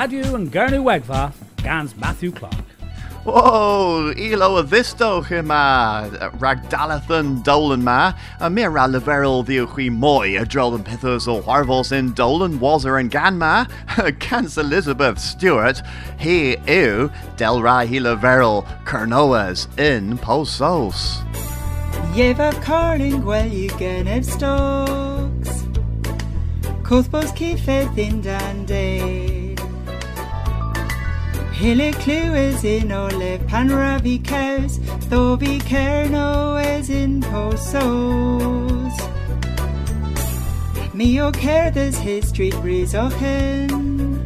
Radio and Gernu Wegva, Gans Matthew Clark. Whoa, ilo avisto ma ragdalathan dolan ma, a mira leveril the hui moi a drolan pithos o harvos in dolan wazer and ganma, Gans Elizabeth Stewart, he ew del ra he leveril kernoas in posos. Yevav carling well you gen stokes. Cuthbos kifeth in dande. Hille clue is in ole panravi cows, though be care no is in posos. Me o care this history breeze o hen.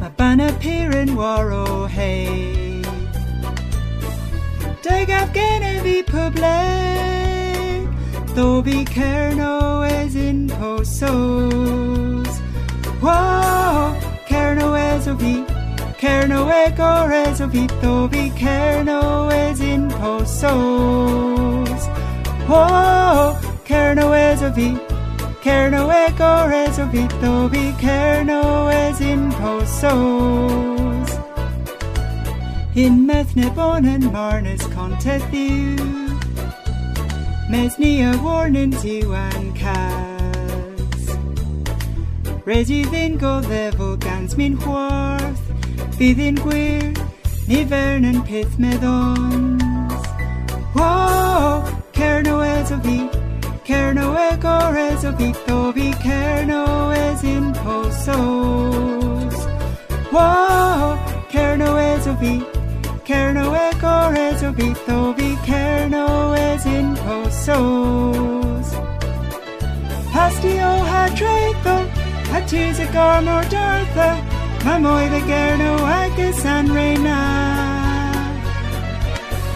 Ma ban appearin war o hey. Dig Afghana be public, though be care no is in posos. Whoa, care no is o be. Kerno e gores o vito vi kerno es in posos. Oh, kerno es o vi. Kerno e gores o vito vi kerno es in posos. In methne bonen marnes contet you. Mes ni a warning you and cas. Regi vin go gans min wharf. Bydd yn gwir, nifer yn peth meddons. Wow, cer no es o fi, cer no e o fi, do fi cer no es in posos. Wow, cer no es o fi, cer no e gores o fi, do fi cer no es in posos. Pastio ha treitho, ha tis a garmor dartha, Ma moi the gerno agus an reina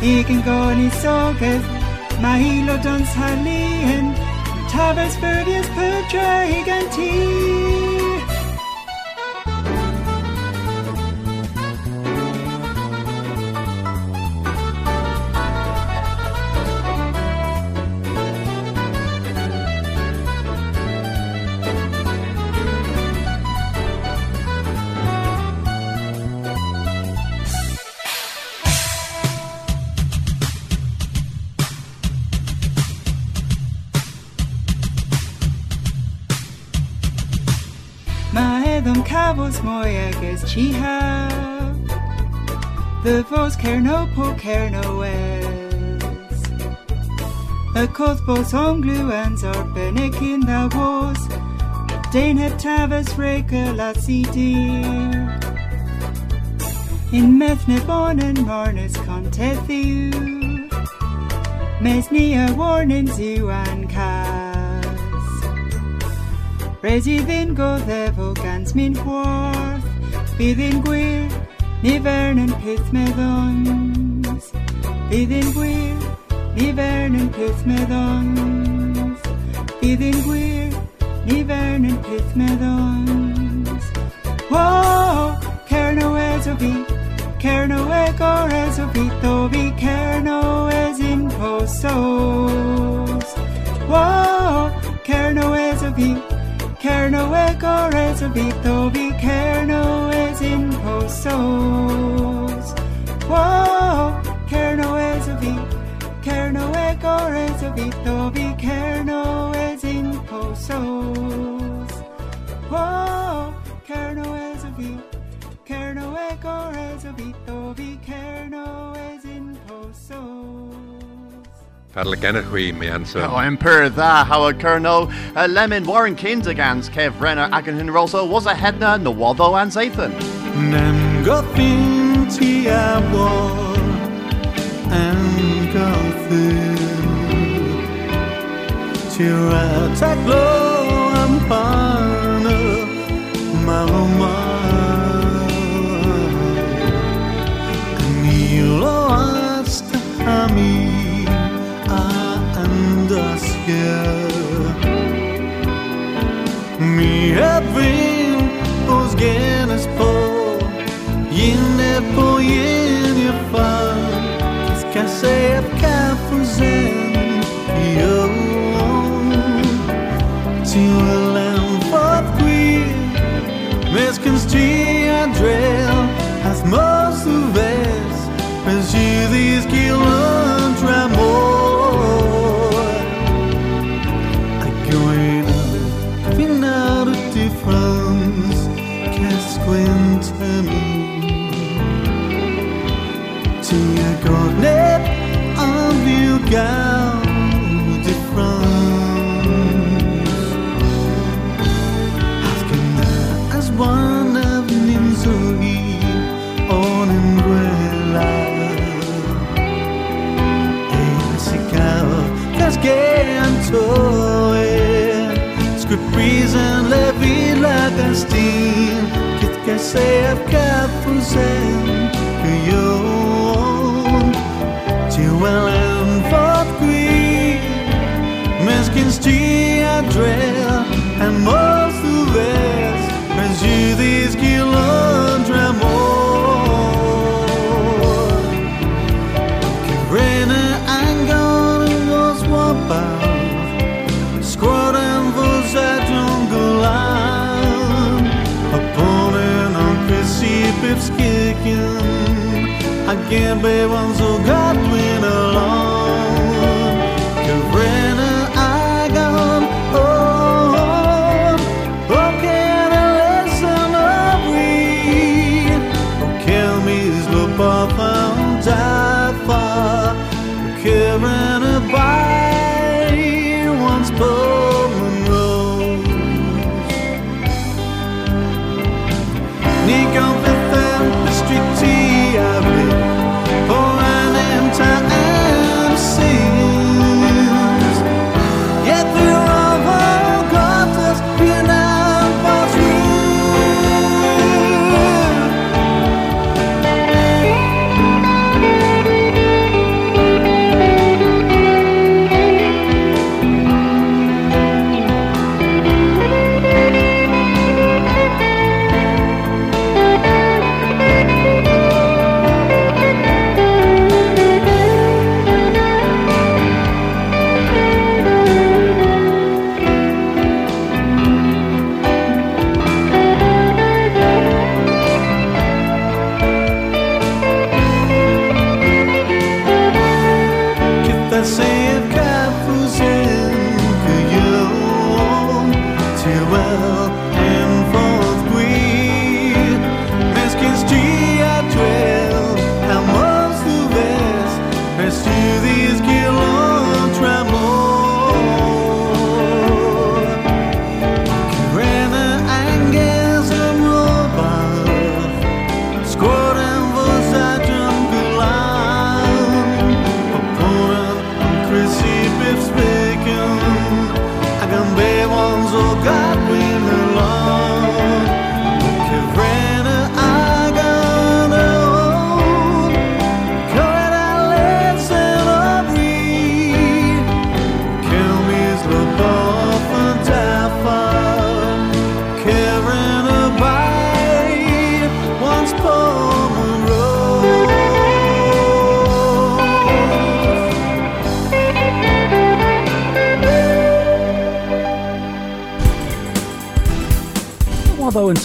Igen go ni sogus Ma hilo dons halien Tabas verdius putra higantii Maedhom cabos moi agus chiha The vos care no po care no es A cothbos ongluans are benek in the was Dane het tavas reka la dear In methne bon and marnes contethiu Mes ni a warning zu an cas Resi ddyn go ddefo gans min hwarth Bydd yn gwir, nifer yn peth meddons. Bydd yn gwir, nifer yn peth meddons. Bydd yn gwir, nifer yn peth meddons. Wow, cer no es o fi Cer no e gores o fi Tho fi cer no es in posos Wow, cer no es o fi Kerno e gores o vito vi kerno es in posos. Whoa, kerno es o vi, kerno e gores o Par le genne chuí mé an. Oh, I'm per tha how a kerno a lemon Warren Kindagans Kev Renner agan hin Rosa was a headna no wado an Zathan. Nem go fin ti a war an go Ti taglo am pana ma Nilo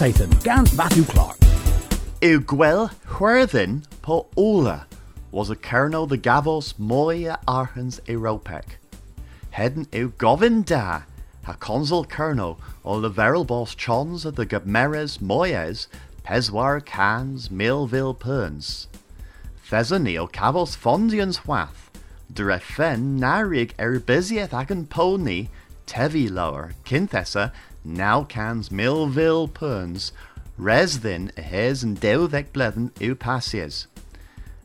Satan, Gans Matthew Clark. I'w chwerddyn po ola was a kerno the gavos moi a archens Europec. Hedden i'w gofyn da consul kerno o leverel bos chons of the gabmeres moyes peswar cans milville perns. Thesany o cavos fondians wath, drefen narig erbysieth agan pony tevi lower kinthessa now cans milville perns res then hes and dewdec blethen u passies.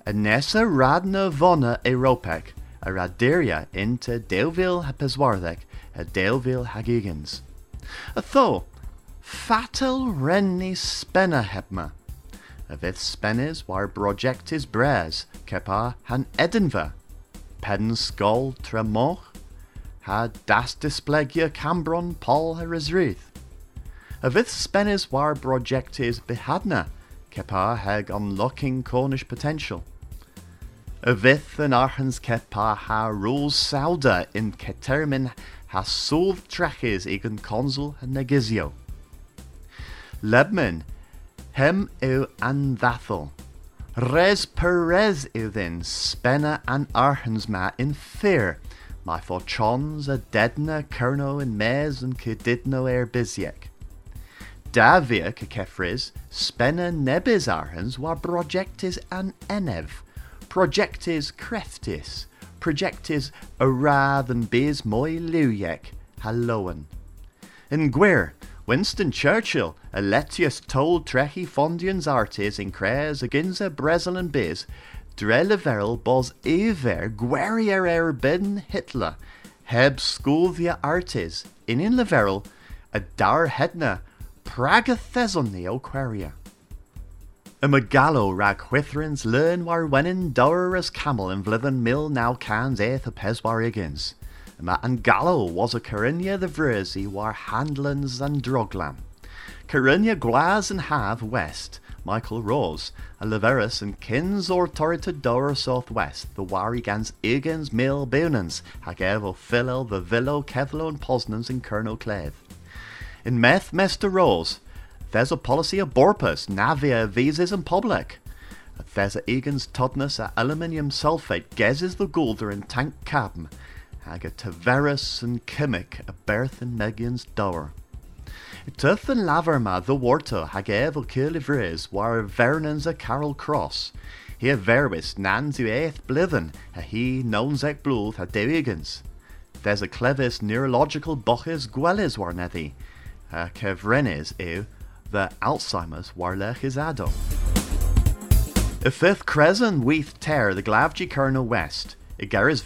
Anessa radna vonna Europec, a radiria into Delville Hapeswarthek, a Delville Hagigans. A tho, fatal renni spenna hepma. A vith spennis war projectis bres, kepa han Edinva. Pedden skull tremoch, ha das displegia cambron pol heresruth. A vith spennis war projectis behadna, kepa heg unlocking Cornish potential. A vith an archens kepa ha rules sauda in ketermin ha solv traches egen consul and negizio. Lebman, hem eu an vathel. Res per res eu then spenna an archens ma in fear, my for chons a dedna kerno in mes and kedidno er biziek. Davia kefris spenna nebis archens wa projectis an enev, projectis creftis, projectis a ra than biz moi luyek, halloan. In Gwir, Winston Churchill, Eletius told Trechi Fondians artis in Cres aginsa Brezel and Biz, Dreleveril bos iver Gwerier er ben Hitler, heb Sculvia artis, in in Leveril, a dar hedna, pragathezon the Aquaria. Y Magallo rag learn war wenin dower as camel in vlithen mill now cans eith a peswar igins. Ma an gallo was a Carinia the Vrisi war handlands and droglam. Carinia glas and have west, Michael Rose, a Leverus and kins or torrita dower southwest, the wari gans igans mill bunans, hag evo philel the villo and posnans in Colonel Cleve. In meth Mester Rose, there's a policy of borpus, navia visas and public. There's a Egan's todness a aluminium sulfate gezes the goulder in tank cabm, hag a taverus and kimmick a berth in Megan's dower. Tuth and laverma the warta hag ev o curlivres war vernans a Carol Cross. Here verbis nans u blithen a he knowns ek blúth a dewigans. There's a clevis neurological boches war nethi, a kevrenes ew the Alzheimer's warlech is ado. Y fifth Crescent weith ter the Glavji Colonel West, y geris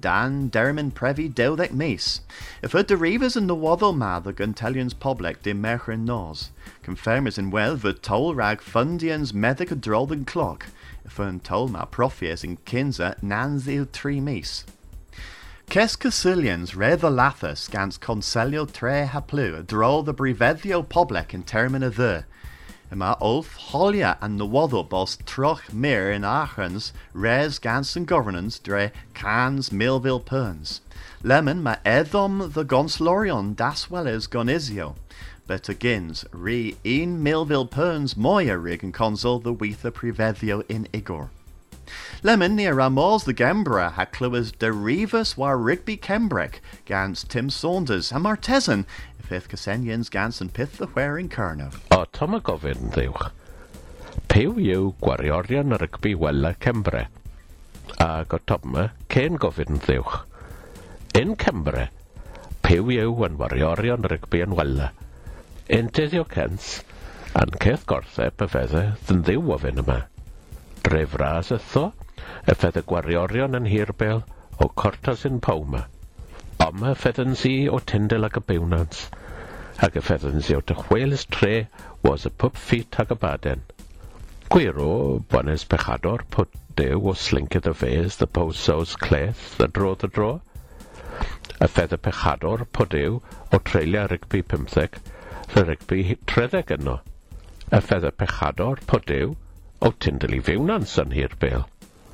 dan dermin previ deuddec mis. If y derivas in the waddle ma the Guntelians public de merchrin nos, confirmers in well the toll rag fundians medic drolden clock, if yn toll ma profies in kinza nans il tri mis. Ces Casilians the lathus gans conselio tre haplu drol the brevedio public in termina the. Ima Ulf and the waddle bos troch mir in Aachens res gans and governance dre cans Millville perns. Lemon ma edom the gonslorion das well as gonisio. But agins re in Millville perns moya rig and consul the weetha prevedio in Igor. Lemon near Ramos the Gembra ha cluas derivus war Rigby Kembrek gans Tim Saunders a Martesan Fydd Cysenians gans yn pith the where in Carnaf. O, tom y gofyn, ddiwch. Pew yw gwariorion y rygbi wella Cembre. Ac o tom y, cyn gofyn, ddiwch. Yn Cembre, pew yw yn wariorion y rygbi yn wella? Yn dyddio cens, a'n ceth gorthep y fedde ddyn ddiw ofyn yma. Dref ras ytho, y fedde gwariorion yn hirbel o cortos yn Powma am y ffeddans si o tyndel ag y biwnans, ac y ffeddans si o dy dychwelys tre was y pwp ffit ag y baden. Gwiro, bones pechador, pwt dew o slinkydd y fes, the posos cleth, the dro the dro. Y ffedd y pechador, pwt dew, o treulio rygbi 15, the rygbi 30 yno. Y ffedd y pechador, pwt dew, o tyndel i fiwnans yn hir bel.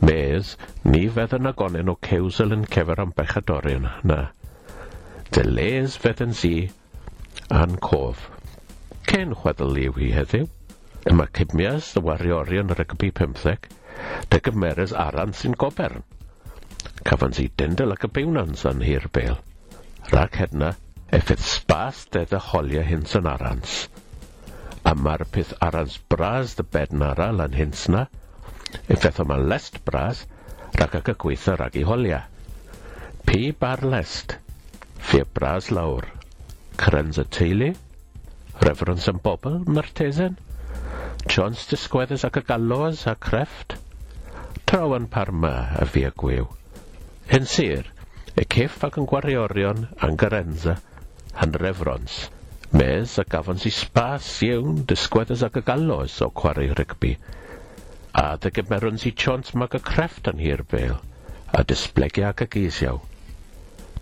Mes, ni fedd yn agonen o cewsel yn cefer am bechadorion, na. Delays Feddensi a'n cof. Cyn chweddol liw hi heddiw, yma cimias y wariorion rygbi 15, dy gymeres aran sy'n gobern. Cafans i dyndel ac y biwnans yn hir bel. Rhac hedna, effeith spas dedd y holia hyns yn arans. Yma'r peth arans bras dy bedn aral yn hyns na, effeith yma lest bras, rhac ac y gweithio rag i holia. Pi bar lest, Fe bras lawr, crans y teulu, reference yn bobl, martesan, Jones dysgweddus ac y gallows a crefft, traw yn parma a fi y gwyw. Hyn sir, y cyff ac yn gwariorion a'n garenza, yn refrons, mes a gafons i spas iawn dysgweddus ac y gallows o chwarae rygbi, a dy gymerons i Johns mag y crefft yn hir bel, a dysblegu ac y geisiaw.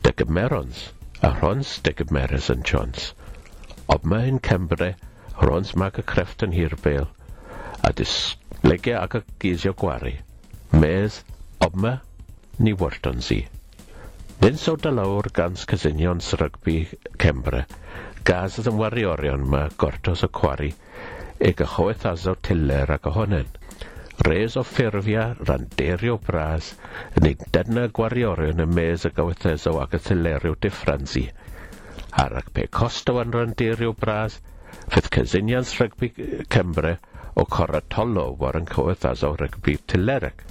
Dy gymerons, a rhons de gymeres yn Jones. Ob mae yn Cembre, rhons mag y crefft yn Hirbel, a dislegau ac y geisio gwari. Mes, ob mae ni wyrton si. so a lawr gans cysynion srygbi Cembre, gas oedd yn wariorion ma gortos y cwari, e gyhoeth asaw tiller ac ohonen res o ffurfia randerio bras yn ei dyna gwariorion y mes y gawetheso ac y tylerio diffransi. Arag pe costo yn randerio bras, fydd cysynians rygbi Cymru o Coratolo war yn cywethas o rygbi tylerec.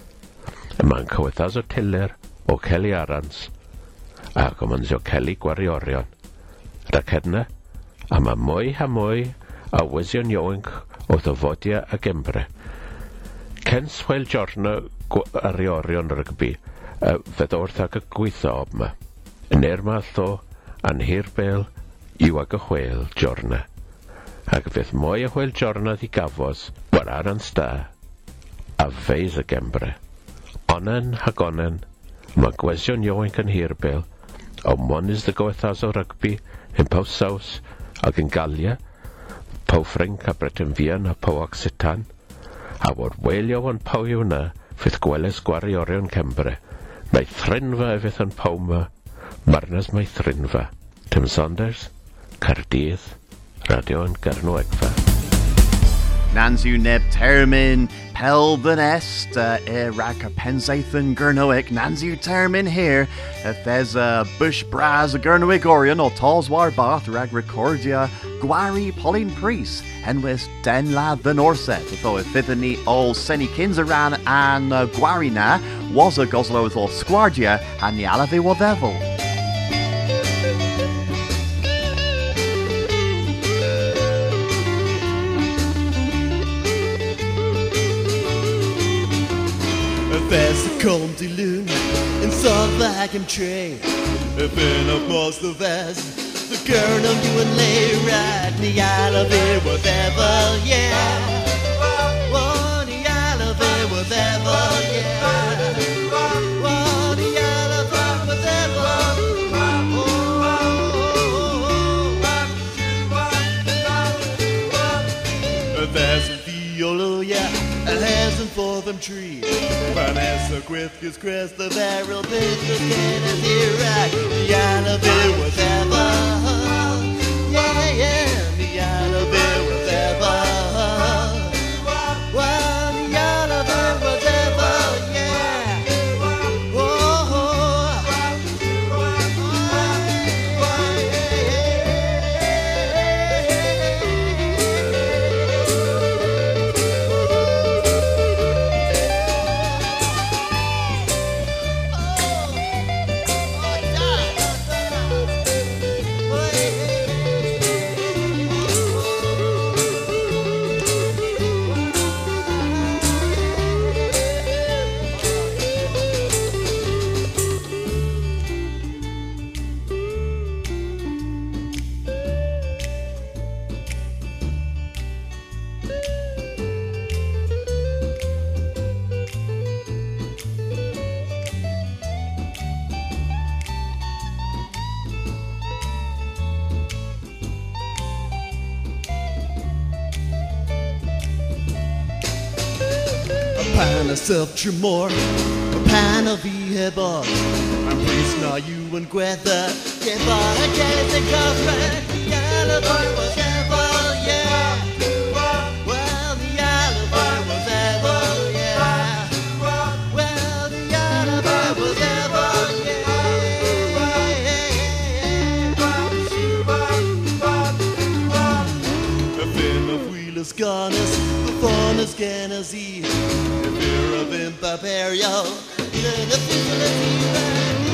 Yma'n cywethas o tyler o Celi Arans ac o mansio Celi Gwariorion. Rhaid hedna, a mae mwy a mwy a wysion ioenc o ddyfodia a Gymru. Ken Swael Jorna ar i orion rygbi, fedd wrth ag y gweithio yma. Yn er ma allo, anhir bel, yw ag y chwel Jorna. E. Ac fydd mwy y chwel Jorna ddi gafos, war ar yn sta, a feis y gembre. Onan hag onan, mae gwesion ioen gan hirbel, o monis dy gowethas o rygbi, yn pawb saws, ac yn galia, pawb ffrenc a bretyn fian a pawb ocsitan, a war weilio yn pau yw na, fydd gweles gwari orion cembre, mae thrinfa efydd yn pau ma, marnas mae thrinfa. Tim Saunders, Cardydd, Radio yn Garnwegfa. Nansu neb termin pel the nest uh, e rag a pensaithan gurnoic Nansu termin here. If there's a bush braz a gurnoic orion or talswar bath rag recordia gwari Pauline Priest and with denla the norset. If fithani all seni kinzaran and uh, gwari na was a goslo with all squardia and the alavi whatever. A comb de lune in some vacuum tray. If in across the vest, the girl on you and lay right in the elevator, whatever, yeah. Oh, the elevator, whatever, yeah. For them trees. Vanessa Griffiths, Chris, the barrel business, can is here right. The elevator was ever. Yeah, yeah, pan of self tremor, a pan of ehebor. I'm pleased now you and Greta, get by you're of imperperio, then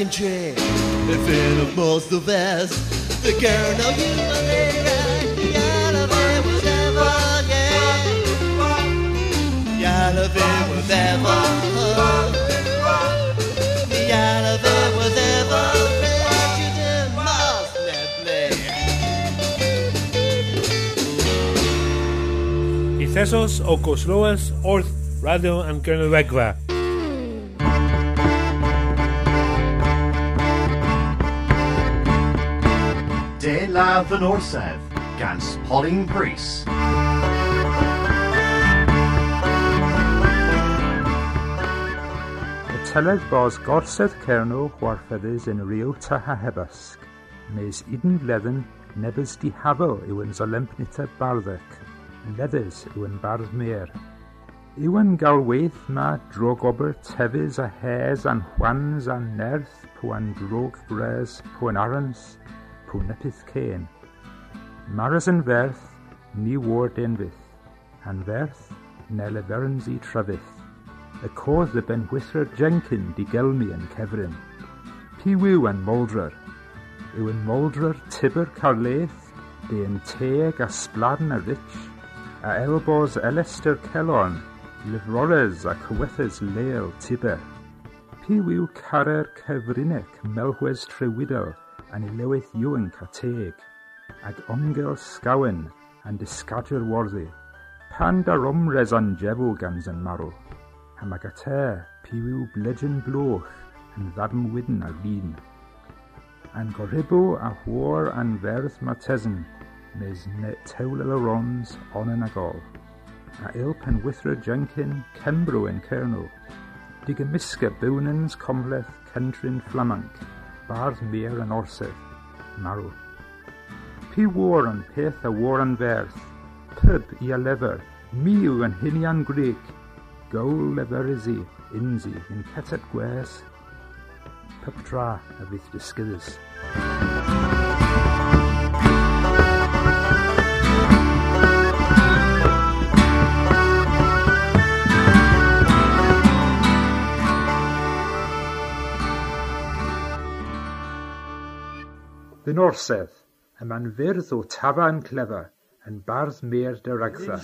And Tree. If in of most the vest, the girl know you there was ever, yeah. There was ever. There was ever. Orth, Radio and. De Na Fy Norsef gan Polyn Brys. Y tyled bos gorsedd cernw chwarffeddus yn riwta ha hebysg, mes idyn gledden nebys di hafel yw yn zolempnita barddec, leddys yw yn bardd mer. Yw yn galweith ma drogober tefys a hes an chwans an nerth pwan drog gres pwan arans, pwnetus cên. Maras yn ferth, ni ward ein fyth, a'n ferth, nel y ferns i trefydd. Y codd y ben hwysra Jenkin di gelmi yn cefryn. Pi wyw yn moldrar, yw yn moldrar tibr carleth, de yn teg a sbladn a rich, a elbos elester celon, lyfrores a cywethys leol tiber. Pi wyw carer cefrinec melhwes trewidol, a'n ilewydd yw'n ca teg, ag omgel sgawen a'n disgadio'r warddi. Pan dar omres an jefw gans yn marw, a mag a te piwyw bledyn bloch yn ddadm wydn ar fin. An gorribo a hwor an ferth matesyn, mes ne tewl y rons on yn agol. A il pen withra Jenkin Cembro yn Cernol. Dig ymysga bywnans comleth Centrin Flamanc, bardd mer yn orsedd, marw. Pi war an peth a war an ferth, pyb i a lefer, miw an hinian Greg, Gawl leferysi, unsi, yn cetet gwes, pyp tra a fydd dysgydus. Fy orsedd, y man fyrdd o tafa yn clefa, yn bardd mer dy ragtha.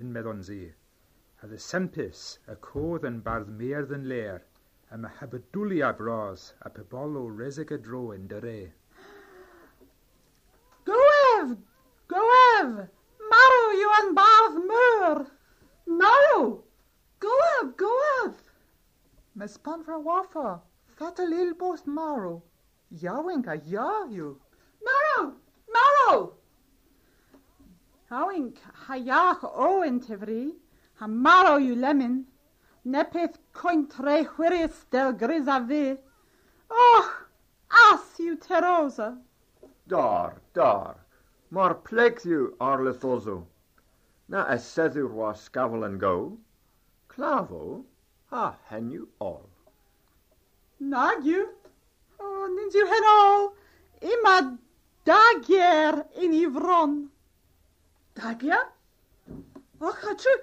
Yn meddon zi. A dy sempus, y codd yn bardd mer yn ler, a mae hebydwli a bros a pebol o resig y dro yn dy re. Gwef! Gwef! Marw yw yn bardd myr! Marw! Gwef! Gwef! Mae span fra wafa. Fata lil bos maro. Yawin ka ya you. Marw! Marw! Hawink hayach o yn tifri, ha marw yw lemon, nepeth coint re chwiris del gris a fi. Och, as you terosa. Dar, dar. Mar plegs yw ar lithoso. Na a seddwr wa scafol yn go. Clavo, a hen yw all. Nag Nagyw, nid yw hyn ôl. Ima dagier yn ei fron. Dagia? Och, a trwy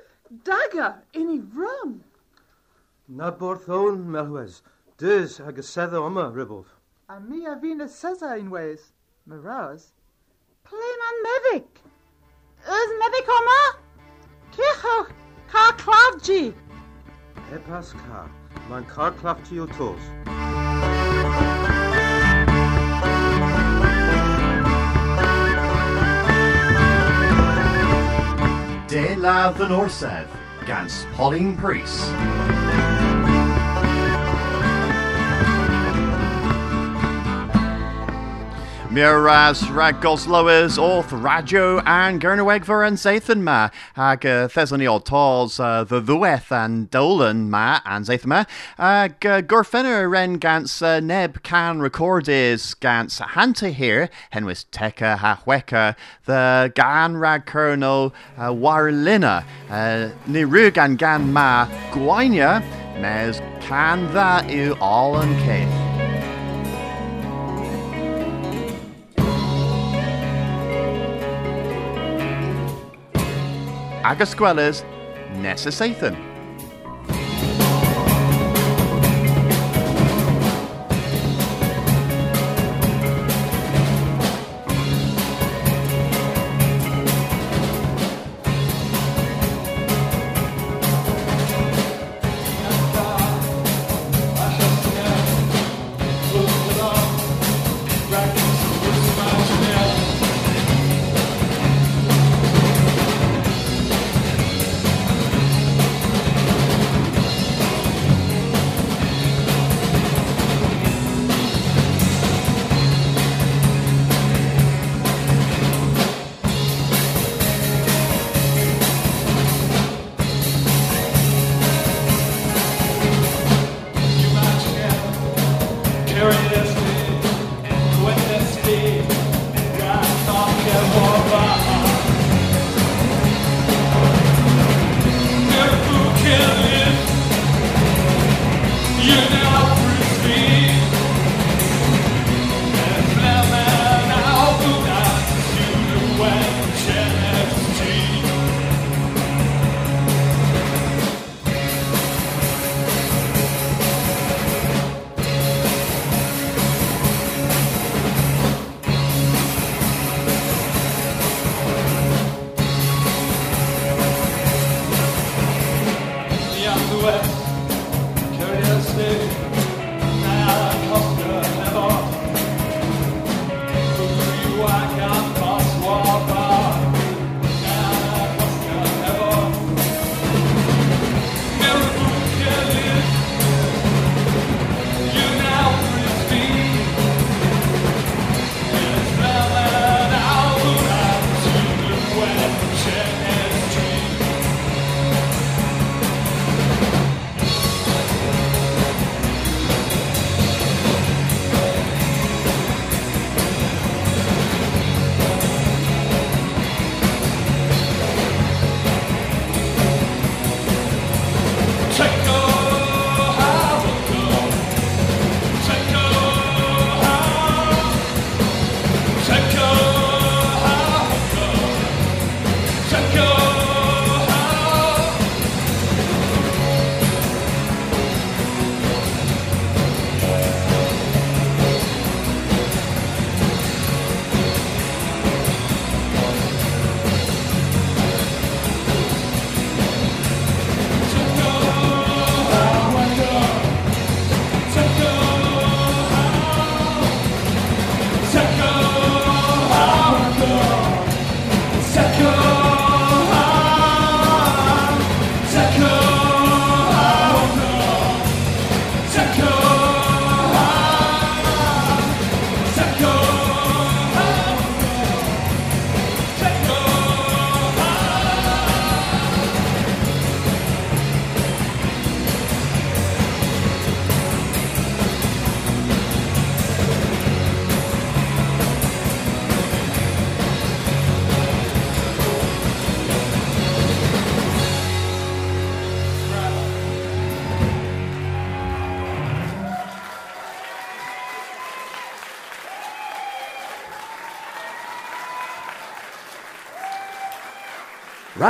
daga yn ei fron. Na borth o'n, Melwes. Dys ag y sedda yma, Ribble. A mi a fi'n y sedda unwaith. Maraz. Ple ma'n meddyg? Ys meddyg yma? Cechwch, ca cladji. Pepas ca. Mae'n car clafti o tos. De la the Norsef, gans Pauline Priest. Miras rag goslowers orth radio and Gernowegver and Zathan ma ag uh, thesony o tals uh, the ddweth and dolan ma and Zathan ma ag uh, gorfenner ren gans neb can recordis gans hanta here henwis teka ha hweka the gan rag uh, warlina uh, ni rug gan ma gwainia mes can dda yw all yn ceith. Agus gwelys nes check.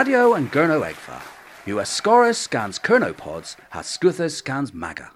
Radio and Gurno Egfa. US Scorus scans Kernopods, has Scuthus scans Maga.